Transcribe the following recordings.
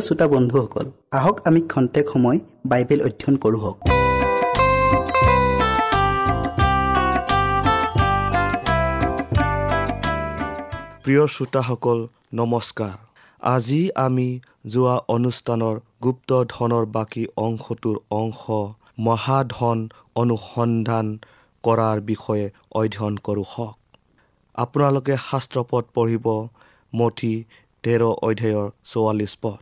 প্ৰিয় শ্ৰোতা বন্ধুসকল আহক আমি খন্তেক সময় বাইবেল অধ্যয়ন কৰোঁ হওক। প্ৰিয় শ্ৰোতাসকল নমস্কাৰ। আজি আমি যোৱা অনুষ্ঠানৰ গুপ্ত ধনৰ বাকী অংশটোৰ অংশ মহাধন অনুসন্ধান কৰাৰ বিষয়ে অধ্যয়ন কৰোঁ হওক। আপোনালোকে শাস্ত্ৰপদ পঢ়িব মঠি তেৰ অধ্যায়ৰ চৌৱাল্লিছ পদ।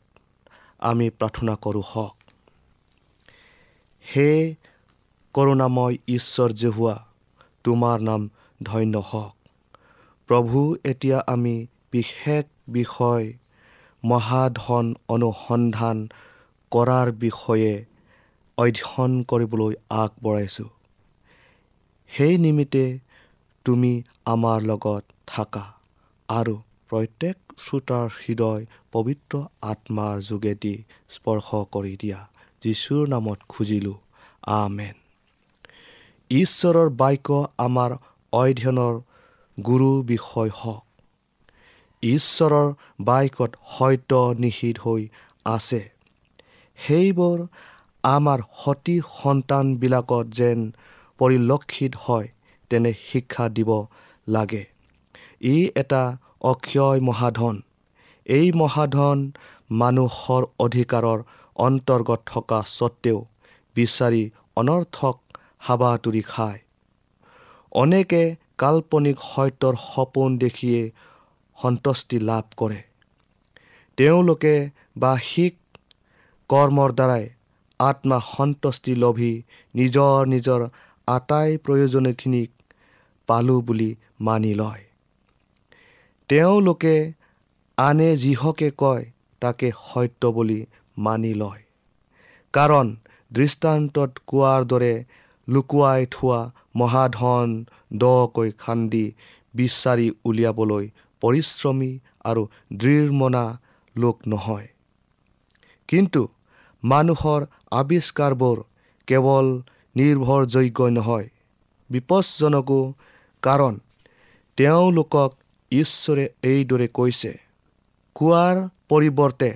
আমি প্ৰাৰ্থনা কৰোঁ হওক। হে কৰোণাময় ঈশ্বৰ জেহুৱা তোমাৰ নাম ধন্য হওক। প্ৰভু এতিয়া আমি বিশেষ বিষয় মহাধন অনুসন্ধান কৰাৰ বিষয়ে অধ্যয়ন কৰিবলৈ আগবঢ়াইছোঁ। সেই নিমিত্তে তুমি আমাৰ লগত থাকা আৰু প্ৰত্যেক শ্ৰোতাৰ হৃদয় পবিত্ৰ আত্মাৰ যোগেদি স্পৰ্শ কৰি দিয়া। যীশুৰ নামত খুজিলোঁ আমেন। ঈশ্বৰৰ বাক্য আমাৰ অধ্যয়নৰ গুৰু বিষয় হওক। ঈশ্বৰৰ বাক্যত সত্য নিহিত হৈ আছে। সেইবোৰ আমাৰ সতি সন্তানবিলাকত যেন পৰিলক্ষিত হয় তেনে শিক্ষা দিব লাগে। ই এটা অক্ষয় মহাধন। এই মহাধন মানুহৰ অধিকাৰৰ অন্তৰ্গত থকা স্বত্তেও বিচাৰি অনৰ্থক হাবাতুৰি খায়। অনেকে কাল্পনিক সত্যৰ সপোন দেখিয়ে সন্তুষ্টি লাভ কৰে। তেওঁলোকে বাহিক কৰ্মৰ দ্বাৰাই আত্মা সন্তুষ্টি লভি নিজৰ নিজৰ আটাই প্ৰয়োজনীয়খিনিক পালোঁ বুলি মানি লয়। তেওঁলোকে আনে যিহকে কয় তাকে সত্য বুলি মানি লয়। কাৰণ দৃষ্টান্তত কোৱাৰ দৰে লুকুৱাই থোৱা মহাধন দকৈ খান্দি বিচাৰি উলিয়াবলৈ পৰিশ্ৰমী আৰু দৃঢ়মনা লোক নহয়। কিন্তু মানুহৰ আৱিষ্কাৰবোৰ কেৱল নিৰ্ভৰযোগ্য নহয় বিপদজনকো কাৰণ তেওঁলোকক ঈশ্বৰে এইদৰে কৈছে কোৱাৰ পৰিৱৰ্তে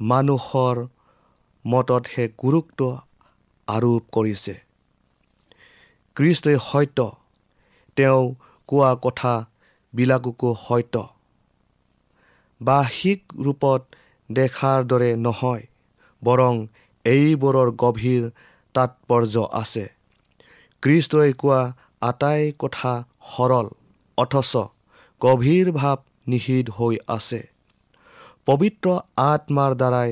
মানুহৰ মততহে গুৰুত্ব আৰোপ কৰিছে। কৃষ্টই সত্য তেওঁ কোৱা কথাবিলাককো সত্য বাহিক ৰূপত দেখাৰ দৰে নহয় বৰং এইবোৰৰ গভীৰ তাৎপৰ্য আছে। কৃষ্টই কোৱা আটাই কথা সৰল অথচ গভীৰ ভাৱ নিহিত হৈ আছে। পবিত্ৰ আত্মাৰ দ্বাৰাই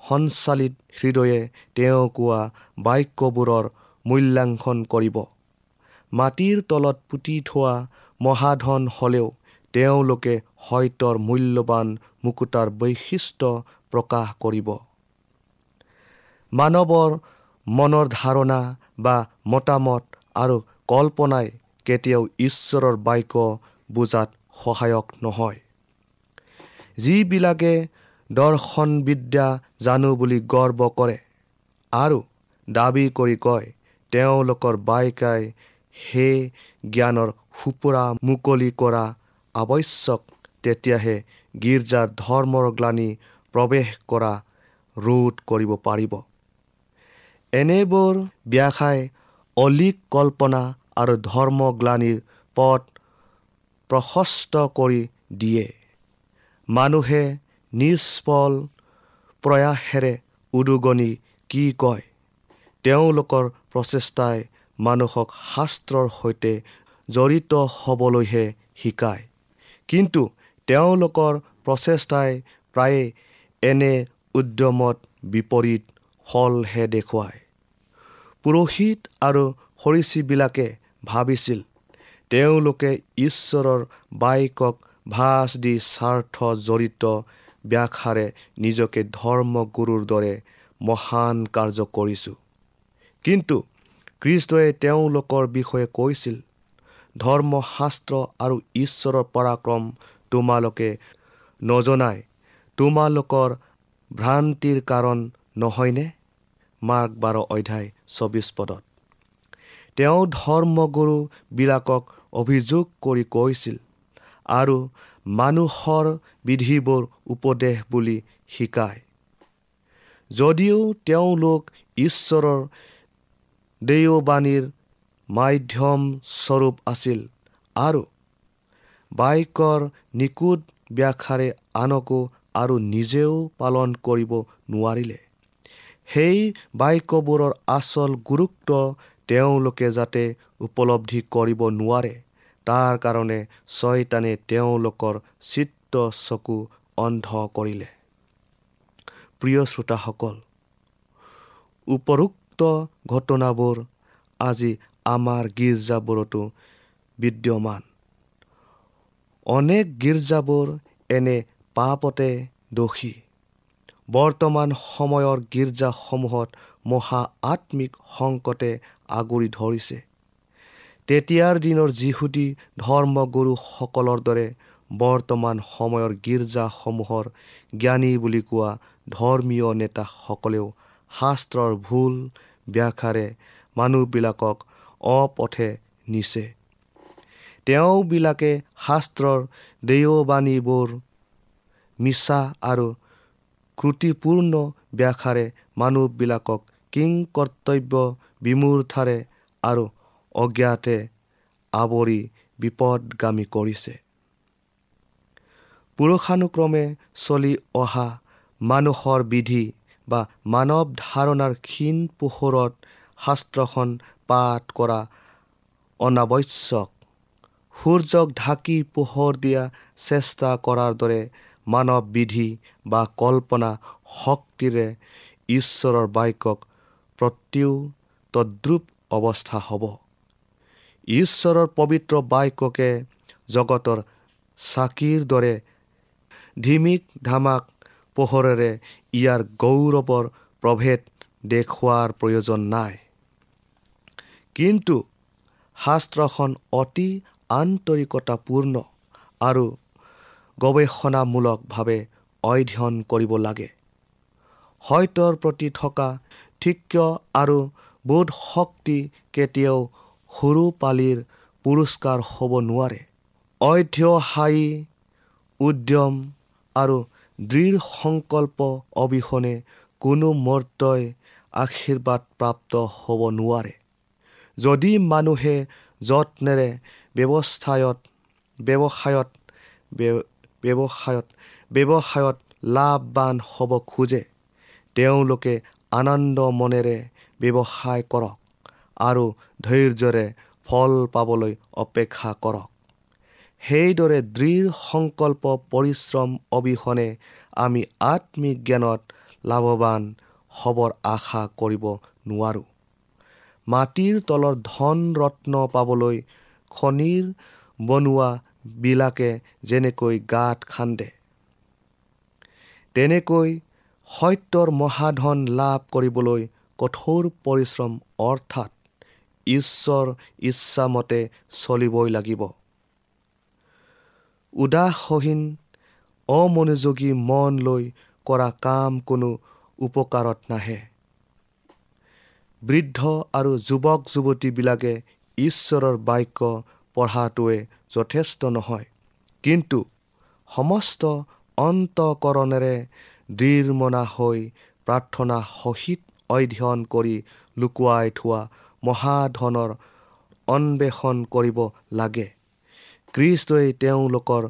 সঞ্চালিত হৃদয়ে তেওঁ কোৱা বাক্যবোৰৰ মূল্যাংকন কৰিব। মাটিৰ তলত পুতি থোৱা মহাধন হ'লেও তেওঁলোকে সত্যৰ মূল্যৱান মুকুতাৰ বৈশিষ্ট্য প্ৰকাশ কৰিব। মানৱৰ মনৰ ধাৰণা বা মতামত আৰু কল্পনাই কেতিয়াও ঈশ্বৰৰ বাক্য বুজাত সহায়ক নহয়। যিবিলাকে দৰ্শনবিদ্যা জানো বুলি গৰ্ব কৰে আৰু দাবী কৰি কয় তেওঁলোকৰ বাক্যাই সেই জ্ঞানৰ সুপুৰা মুকলি কৰা আৱশ্যক তেতিয়াহে গীৰ্জাৰ ধৰ্মৰ গ্লানি প্ৰৱেশ কৰা ৰোধ কৰিব পাৰিব। এনেবোৰ ব্যাখ্যাই অলিক কল্পনা আৰু ধৰ্মগ্লানিৰ পথ প্ৰশস্ত কৰি দিয়ে। মানুহে নিষ্ফল প্ৰয়াসেৰে উদগনি কি কয়? তেওঁলোকৰ প্ৰচেষ্টাই মানুহক শাস্ত্ৰৰ সৈতে জড়িত হ'বলৈহে শিকায়। কিন্তু তেওঁলোকৰ প্ৰচেষ্টাই প্ৰায়ে এনে উদ্যমত বিপৰীত ফলহে দেখুৱায়। পুৰোহিত আৰু সৰীচীবিলাকে ভাবিছিল তেওঁলোকে ঈশ্বৰৰ বাক্যক ভাজ দি স্বাৰ্থ জড়িত ব্যাখ্যাৰে নিজকে ধৰ্মগুৰুৰ দৰে মহান কাৰ্য কৰিছোঁ। কিন্তু কৃষ্টই তেওঁলোকৰ বিষয়ে কৈছিল ধৰ্মশাস্ত্ৰ আৰু ঈশ্বৰৰ পৰাক্ৰম তোমালোকে নজনাই তোমালোকৰ ভ্ৰান্তিৰ কাৰণ নহয়নে? মাৰ্ক বাৰ অধ্যায় চৌবিছ পদত। তেওঁ ধৰ্মগুৰুবিলাকক অভিযোগ কৰি কৈছিল আৰু মানুহৰ বিধিবোৰ উপদেশ বুলি শিকায়। যদিও তেওঁলোক ঈশ্বৰৰ দেওবাণীৰ মাধ্যম স্বৰূপ আছিল আৰু বাক্যৰ নিকুট ব্যাখ্যাৰে আনকো আৰু নিজেও পালন কৰিব নোৱাৰিলে সেই বাক্যবোৰৰ আচল গুৰুত্ব তেওঁলোকে যাতে উপলব্ধি কৰিব নোৱাৰে তাৰ কাৰণে ছয়তানে তেওঁলোকৰ চিত্ত চকু অন্ধ কৰিলে। প্ৰিয় শ্ৰোতাসকল উপৰোক্ত ঘটনাবোৰ আজি আমাৰ গীৰ্জাবোৰতো বিদ্যমান। অনেক গীৰ্জাবোৰ এনে পাপতে দোষী। বৰ্তমান সময়ৰ গীৰ্জাসমূহত মহা আত্মিক সংকটে আগুৰি ধৰিছে। তেতিয়াৰ দিনৰ যিহুদী ধৰ্মগুৰুসকলৰ দৰে বৰ্তমান সময়ৰ গীৰ্জাসমূহৰ জ্ঞানী বুলি কোৱা ধৰ্মীয় নেতাসকলেও শাস্ত্ৰৰ ভুল ব্যাখ্যাৰে মানুহবিলাকক অপথে নিছে। তেওঁবিলাকে শাস্ত্ৰৰ দেওবাণীবোৰ মিছা আৰু ক্ৰুটিপূৰ্ণ ব্যাখ্যাৰে মানুহবিলাকক কিং কৰ্তব্য বিমূৰ্থাৰে আৰু অজ্ঞাতে আৱৰি বিপদগামী কৰিছে। পুৰুষানুক্ৰমে চলি অহা মানুহৰ বিধি বা মানৱ ধাৰণাৰ ক্ষীণ পোহৰত শাস্ত্ৰখন পাঠ কৰা অনাৱশ্যক। সূৰ্যক ঢাকি পোহৰ দিয়া চেষ্টা কৰাৰ দৰে মানৱ বিধি বা কল্পনা শক্তিৰে ঈশ্বৰৰ বাক্যক প্ৰতিও তদ্ৰুপ অৱস্থা হ'ব। ঈশ্বৰৰ পবিত্ৰ বাক্যকে জগতৰ চাকিৰ দৰে ধিমিক ধামাক পোহৰেৰে ইয়াৰ গৌৰৱৰ প্ৰভেদ দেখুওৱাৰ প্ৰয়োজন নাই। কিন্তু শাস্ত্ৰখন অতি আন্তৰিকতাপূৰ্ণ আৰু গৱেষণামূলকভাৱে অধ্যয়ন কৰিব লাগে। সত্যৰ প্ৰতি থকা ঠিক্য আৰু বোধ শক্তি কেতিয়াও সৰু পালিৰ পুৰস্কাৰ হ'ব নোৱাৰে। অধ্যহায়ী উদ্যম আৰু দৃঢ় সংকল্প অবিহনে কোনো মৰ্তই আশীৰ্বাদ প্ৰাপ্ত হ'ব নোৱাৰে। যদি মানুহে যত্নেৰে ব্যৱস্থায়ত ব্যৱসায়ত ব্যৱসায়ত ব্যৱসায়ত লাভৱান হ'ব খোজে তেওঁলোকে আনন্দ মনেৰে ব্যৱসায় কৰক আৰু ধৈৰ্যৰে ফল পাবলৈ অপেক্ষা কৰক। সেইদৰে দৃঢ় সংকল্প পৰিশ্ৰম অবিহনে আমি আত্মিক জ্ঞানত লাভৱান হ'বৰ আশা কৰিব নোৱাৰোঁ। মাটিৰ তলৰ ধন ৰত্ন পাবলৈ খনিৰ বনোৱাবিলাকে যেনেকৈ গাঁত খান্দে তেনেকৈ সত্যৰ মহাধন লাভ কৰিবলৈ কঠোৰ পৰিশ্ৰম অৰ্থাৎ ঈশ্বৰ ইচ্ছামতে চলিবই লাগিব। উদাসহীন অমনোযোগী মন লৈ কৰা কাম কোনো উপকাৰত নাহে। বৃদ্ধ আৰু যুৱক যুৱতীবিলাকে ঈশ্বৰৰ বাক্য পঢ়াটোৱে যথেষ্ট নহয়। কিন্তু সমস্ত অন্তকৰণেৰে দৃঢ়মনা হৈ প্ৰাৰ্থনা সহিত অধ্যয়ন কৰি লুকুৱাই থোৱা মহাধনৰ অন্বেষণ কৰিব লাগে। খ্ৰীষ্টই তেওঁলোকৰ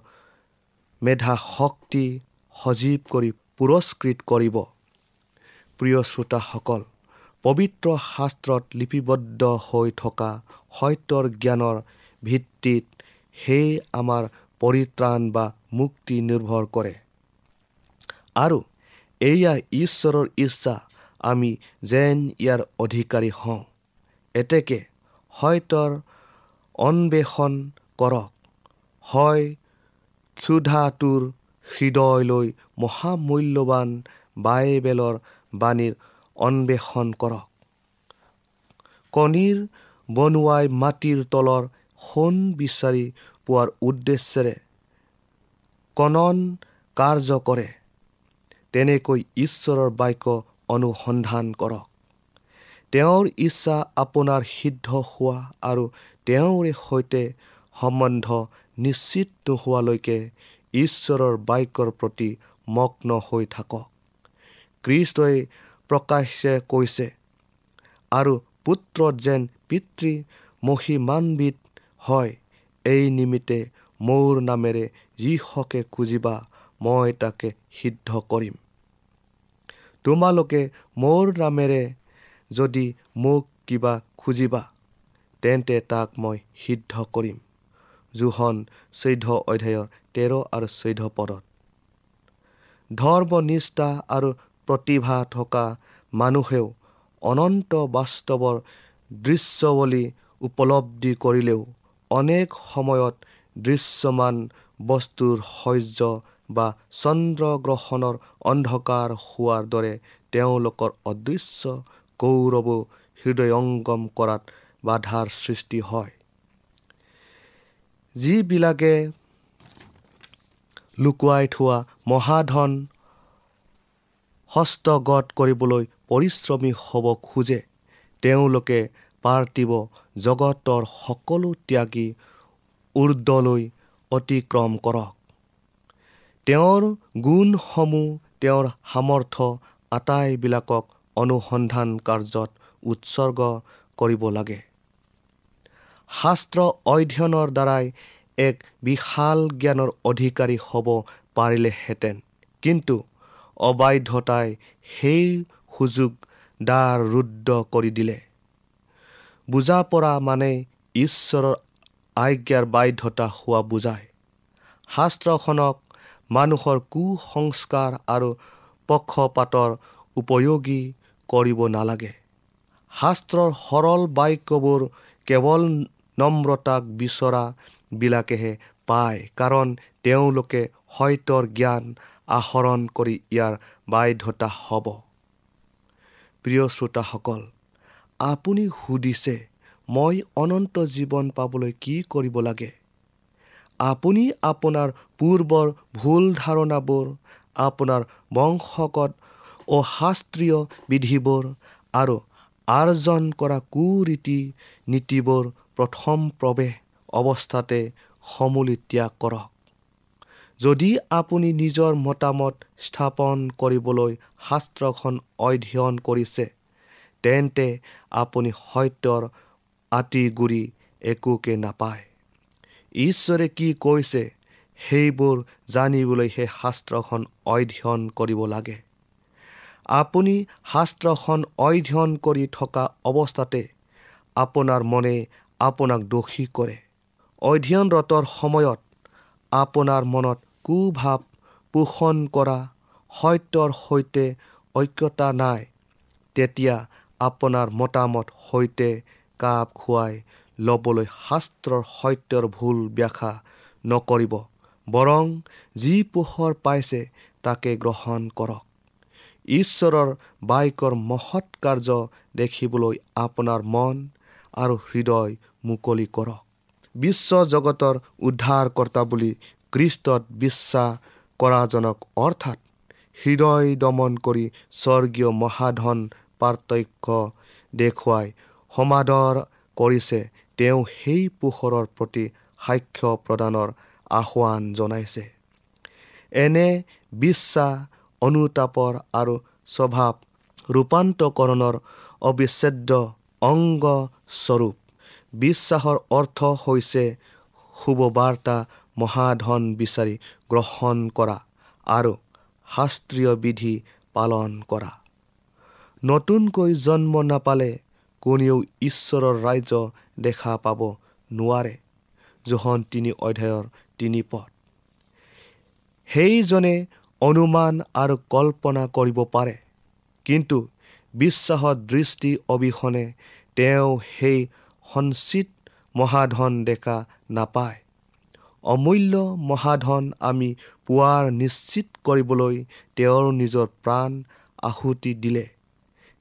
মেধা শক্তি সজীৱ কৰি পুৰস্কৃত কৰিব। প্ৰিয় শ্ৰোতাসকল পবিত্ৰ শাস্ত্ৰত লিপিবদ্ধ হৈ থকা সত্যৰ জ্ঞানৰ ভিত্তিত সেই আমাৰ পৰিত্ৰাণ বা মুক্তি নিৰ্ভৰ কৰে। আৰু এয়া ঈশ্বৰৰ ইচ্ছা আমি যেন ইয়াৰ অধিকাৰী হওঁ। এতেকে সত্যৰ অন্বেষণ কৰক। হয় ক্ষুধাটোৰ হৃদয়লৈ মহামূল্যৱান বাইবেলৰ বাণীৰ অন্বেষণ কৰক। কণীৰ বনোৱাই মাটিৰ তলৰ সোণ বিচাৰি পোৱাৰ উদ্দেশ্যেৰে কণন কাৰ্য কৰে। তেনেকৈ ঈশ্বৰৰ বাক্য অনুসন্ধান কৰক। তেওঁৰ ইচ্ছা আপোনাৰ সিদ্ধ হোৱা আৰু তেওঁৰে সৈতে সম্বন্ধ নিশ্চিত নোহোৱালৈকে ঈশ্বৰৰ বাক্যৰ প্ৰতি মগ্ন হৈ থাকক। খ্ৰীষ্টই প্ৰকাশে কৈছে আৰু পুত্ৰত যেন পিতৃ মহিমান্বিত হয় এই নিমিত্তে মোৰ নামেৰে যিহকে খুজিবা মই তাকে সিদ্ধ কৰিম। তোমালোকে মোৰ নামেৰে যদি মোক কিবা খুজিবা তেন্তে তাক মই সিদ্ধ কৰিম। জোহন চৈধ্য অধ্যায়ৰ তেৰ আৰু চৈধ্য পদত। ধৰ্মনিষ্ঠা আৰু প্ৰতিভা থকা মানুহেও অনন্ত বাস্তৱৰ দৃশ্যৱলী উপলব্ধি কৰিলেও অনেক সময়ত দৃশ্যমান বস্তুৰ সহ্য বা চন্দ্ৰগ্ৰহণৰ অন্ধকাৰ হোৱাৰ দৰে তেওঁলোকৰ অদৃশ্য গৌৰৱো হৃদয়ংগম কৰাত বাধাৰ সৃষ্টি হয়। যিবিলাকে লুকুৱাই থোৱা মহাধন হস্তগত কৰিবলৈ পৰিশ্ৰমী হ'ব খোজে তেওঁলোকে পাৰ্থিৱ জগতৰ সকলো ত্যাগী ঊৰ্ধলৈ অতিক্ৰম কৰক। তেওঁৰ গুণসমূহ তেওঁৰ সামৰ্থ্য আটাইবিলাকক অনুসন্ধান কাৰ্যত উৎসৰ্গ কৰিব লাগে। শাস্ত্ৰ অধ্যয়নৰ দ্বাৰাই এক বিশাল জ্ঞানৰ অধিকাৰী হ'ব পাৰিলেহেঁতেন। কিন্তু অবাধ্যতাই সেই সুযোগ দ্বাৰ ৰুদ্ধ কৰি দিলে। বুজা পৰা মানে ঈশ্বৰৰ আজ্ঞাৰ বাধ্যতা হোৱা বুজায়। শাস্ত্ৰখনক মানুহৰ কুসংস্কাৰ আৰু পক্ষপাতৰ উপযোগী কৰিব নালাগে। শাস্ত্ৰৰ সৰল বাক্যবোৰ কেৱল নম্ৰতাক বিচৰাবিলাকেহে পায় কাৰণ তেওঁলোকে সত্যৰ জ্ঞান আহৰণ কৰি ইয়াৰ বাধ্যতা হ'ব। প্ৰিয় শ্ৰোতাসকল আপুনি সুধিছে মই অনন্ত জীৱন পাবলৈ কি কৰিব লাগে? আপুনি আপোনাৰ পূৰ্বৰ ভুল ধাৰণাবোৰ আপোনাৰ বংশগত অশাস্ত্ৰীয় বিধিবোৰ আৰু আৰ্জন কৰা কুৰীতি নীতিবোৰ প্ৰথম প্ৰৱেশ অৱস্থাতে সমূলি ত্যাগ কৰক। যদি আপুনি নিজৰ মতামত স্থাপন কৰিবলৈ শাস্ত্ৰখন অধ্যয়ন কৰিছে তেন্তে আপুনি সত্যৰ আঁতিগুৰি একোকে নাপায়। ঈশ্বৰে কি কৈছে সেইবোৰ জানিবলৈ সেই শাস্ত্ৰখন অধ্যয়ন কৰিব লাগে। আপুনি শাস্ত্ৰখন অধ্যয়ন কৰি থকা অৱস্থাতে আপোনাৰ মনে আপোনাক দোষী কৰে। অধ্যয়নৰতৰ সময়ত আপোনাৰ মনত কুভাৱ পোষণ কৰা সত্যৰ সৈতে ঐক্যতা নাই। তেতিয়া আপোনাৰ মতামত সৈতে কাপ খুৱাই ল'বলৈ শাস্ত্ৰৰ সত্যৰ ভুল ব্যাখ্যা নকৰিব বৰং যি পোহৰ পাইছে তাকে গ্ৰহণ কৰক। ঈশ্বৰৰ বাক্যৰ মহৎ কাৰ্য দেখিবলৈ আপোনাৰ মন আৰু হৃদয় মুকলি কৰক। বিশ্ব জগতৰ উদ্ধাৰকৰ্তা বুলি কৃষ্টত বিশ্বাস কৰাজনক অৰ্থাৎ হৃদয় দমন কৰি স্বৰ্গীয় মহাধন পাৰ্থক্য দেখুৱাই সমাদৰ কৰিছে তেওঁ সেই পোহৰৰ প্ৰতি সাক্ষ্য প্ৰদানৰ আহ্বান জনাইছে। এনে বিশ্বাস অনুতাপৰ আৰু স্বভাৱ ৰূপান্তকৰণৰ অবিচ্ছেদ্য অংগস্বৰূপ। বিশ্বাসৰ অৰ্থ হৈছে শুভবাৰ্তা মহাধন বিচাৰি গ্ৰহণ কৰা আৰু শাস্ত্ৰীয় বিধি পালন কৰা। নতুনকৈ জন্ম নাপালে কোনেও ঈশ্বৰৰ ৰাজ্য দেখা পাব নোৱাৰে জোহন তিনি অধ্যায়ৰ তিনি পদ। সেইজনে অনুমান আৰু কল্পনা কৰিব পাৰে কিন্তু বিশ্বাসৰ দৃষ্টি অবিহনে তেওঁ সেই সঞ্চিত মহাধন দেখা নাপায়। অমূল্য মহাধন আমি পোৱাৰ নিশ্চিত কৰিবলৈ তেওঁৰ নিজৰ প্ৰাণ আহুতি দিলে।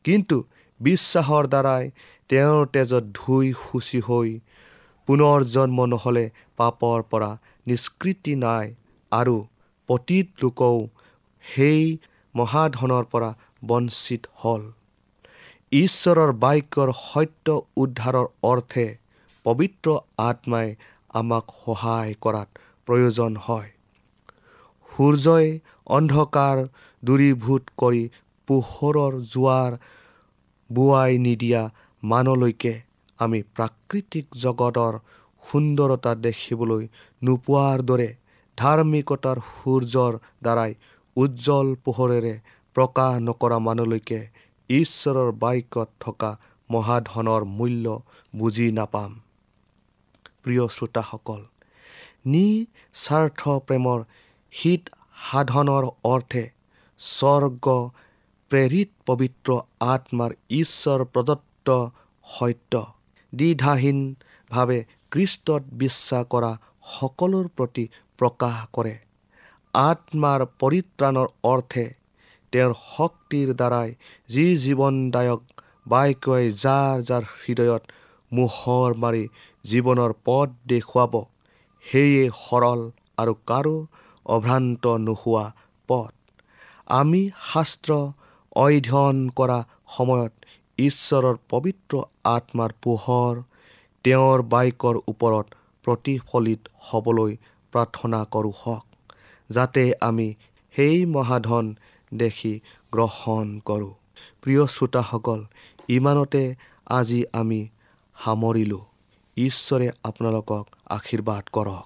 কিন্তু বিশ্বাসৰ দ্বাৰাই তেওঁৰ তেজত ধুই সুচি হৈ পুনৰ জন্ম নহ'লে পাপৰ পৰা নিষ্কৃতি নাই আৰু পতীত লোকও সেই মহাধনৰ পৰা বঞ্চিত হ'ল। ঈশ্বৰৰ বাক্যৰ সত্য উদ্ধাৰৰ অৰ্থে পবিত্ৰ আত্মাই আমাক সহায় কৰাত প্ৰয়োজন হয়। সূৰ্যই অন্ধকাৰ দূৰীভূত কৰি পোহৰৰ জোৱাৰ বোৱাই নিদিয়া মানলৈকে আমি প্ৰাকৃতিক জগতৰ সুন্দৰতা দেখিবলৈ নোপোৱাৰ দৰে ধাৰ্মিকতাৰ সূৰ্যৰ দ্বাৰাই উজ্জ্বল পোহৰেৰে প্ৰকাশ নকৰা মানুহলৈকে ঈশ্বৰৰ বাক্যত থকা মহাধনৰ মূল্য বুজি নাপাম। প্ৰিয় শ্ৰোতাসকল নিস্বাৰ্থ প্ৰেমৰ হিত সাধনৰ অৰ্থে স্বৰ্গ প্ৰেৰিত পবিত্ৰ আত্মাৰ ঈশ্বৰ প্ৰদত্ত সত্য। দ্বিধাহীনভাৱে খ্ৰীষ্টত বিশ্বাস কৰা সকলোৰ প্ৰতি প্ৰকাশ কৰে। আত্মাৰ পৰিত্ৰাণৰ অৰ্থে তেওঁৰ শক্তিৰ দ্বাৰাই যি জীৱনদায়ক বাক্যই যাৰ যাৰ হৃদয়ত মোহৰ মাৰি জীৱনৰ পথ দেখুৱাব সেয়ে সৰল আৰু কাৰো অভ্ৰান্ত নোহোৱা পথ। আমি শাস্ত্ৰ অধ্যয়ন কৰা সময়ত ঈশ্বৰৰ পবিত্ৰ আত্মাৰ পোহৰ তেওঁৰ বাক্যৰ ওপৰত প্ৰতিফলিত হ'বলৈ প্ৰাৰ্থনা কৰোঁ হওক যাতে আমি সেই মহাধন দেখি গ্ৰহণ কৰোঁ। প্ৰিয় শ্ৰোতাসকল ইমানতে আজি আমি সামৰিলোঁ। ঈশ্বৰে আপোনালোকক আশীৰ্বাদ কৰক।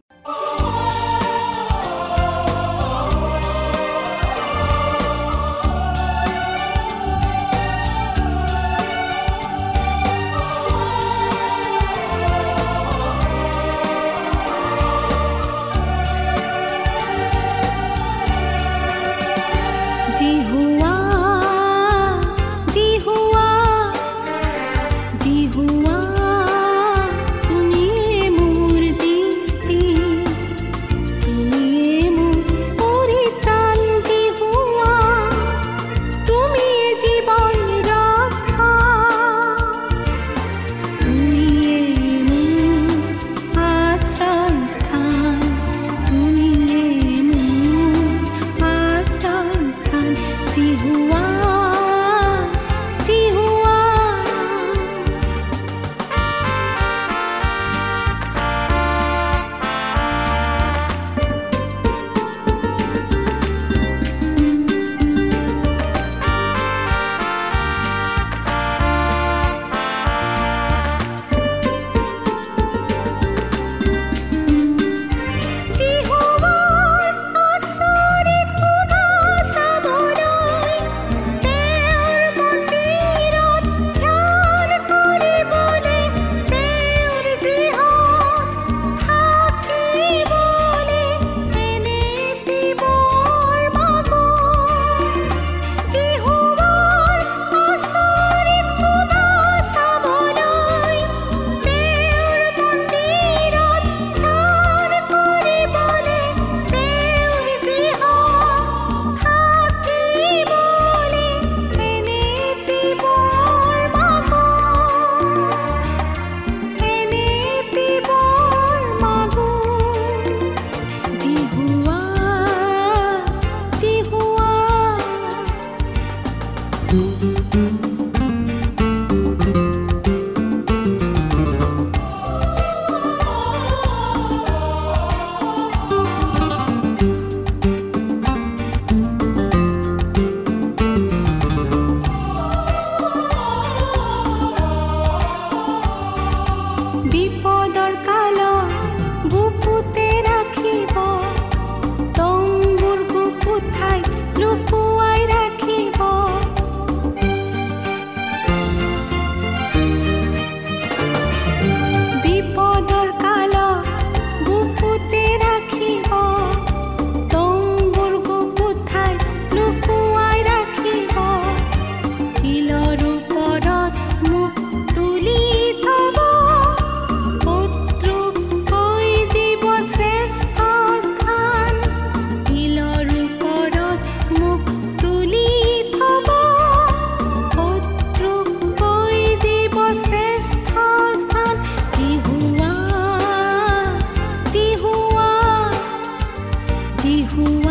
Tijuana.